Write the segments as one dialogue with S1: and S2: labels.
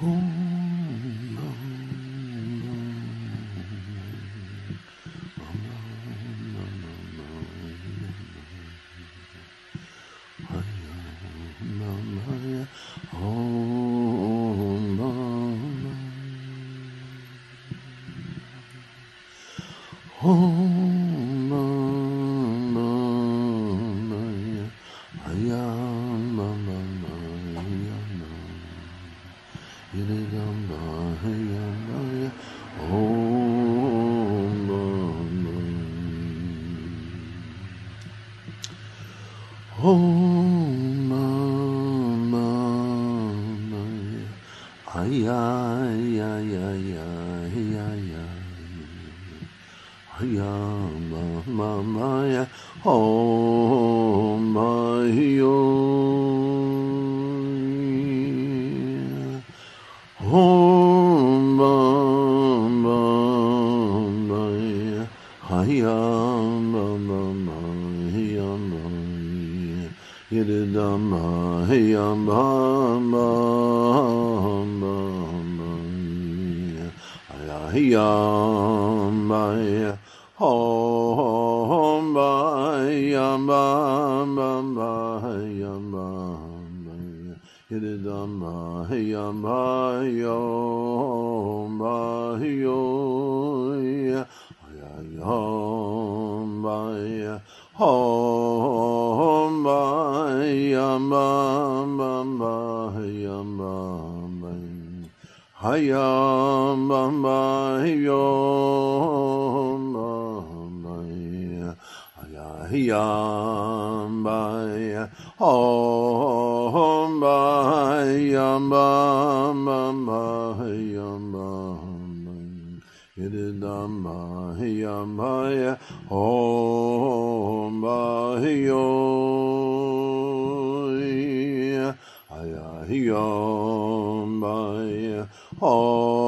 S1: Oh. Oh, my, oh, my, oh. Om Bam Bam Bam Hayam Bam Bam Bam Hayam Bam Yididam Hayam Bam Bam Bam Bam Hayam Bam Om Bam Bam Bam Bam Bam Hididam Mahayam Mahayom Mahayoya Mahayom Mahayom Mahayam Mahayam Mahayam Hayam Mahayom Mahayam Hayam Mahayam Mahayam Om Bayam Bam Bam Bayam Bam Yidam Bayam Baya Om Bayo Ayahiyam Baya Om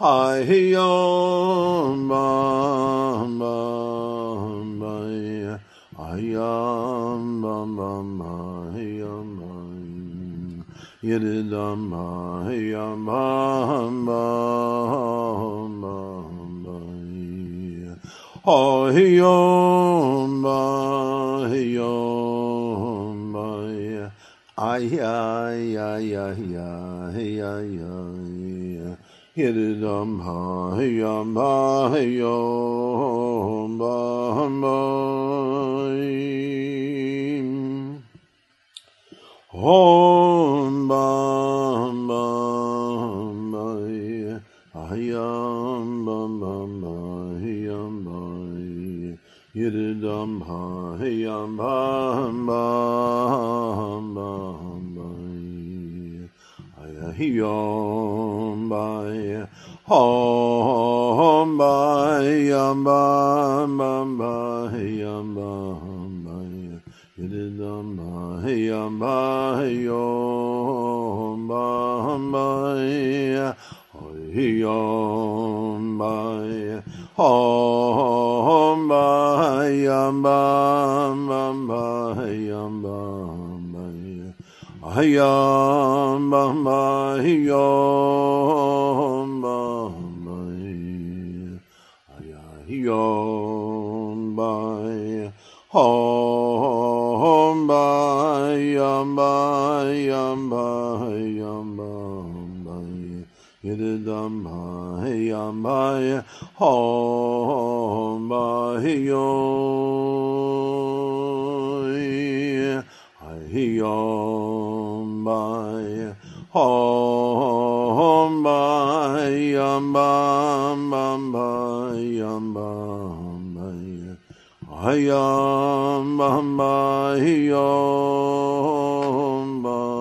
S1: Ayom bam bam bay Ayam bam bam Ay ay ay ay ay ay ay Hiridam Hayam ba, Bahambaim Om Bahambai ba, Bambayam ba, Hiridam Hayam Bambai Hayam Bai Om Bai Yam Bam Bam Bai Yam Bam Bai Yididam Bai Yam Bai Yom Bam Bai Yom Bai Om Bai Yam Bam Bam Bai Yam Bam Bai Yam yom by hom by yom by yom by yom by yidam by yom by hom by yom yom by hom by yom by Hayam Baham Bahiyam Baham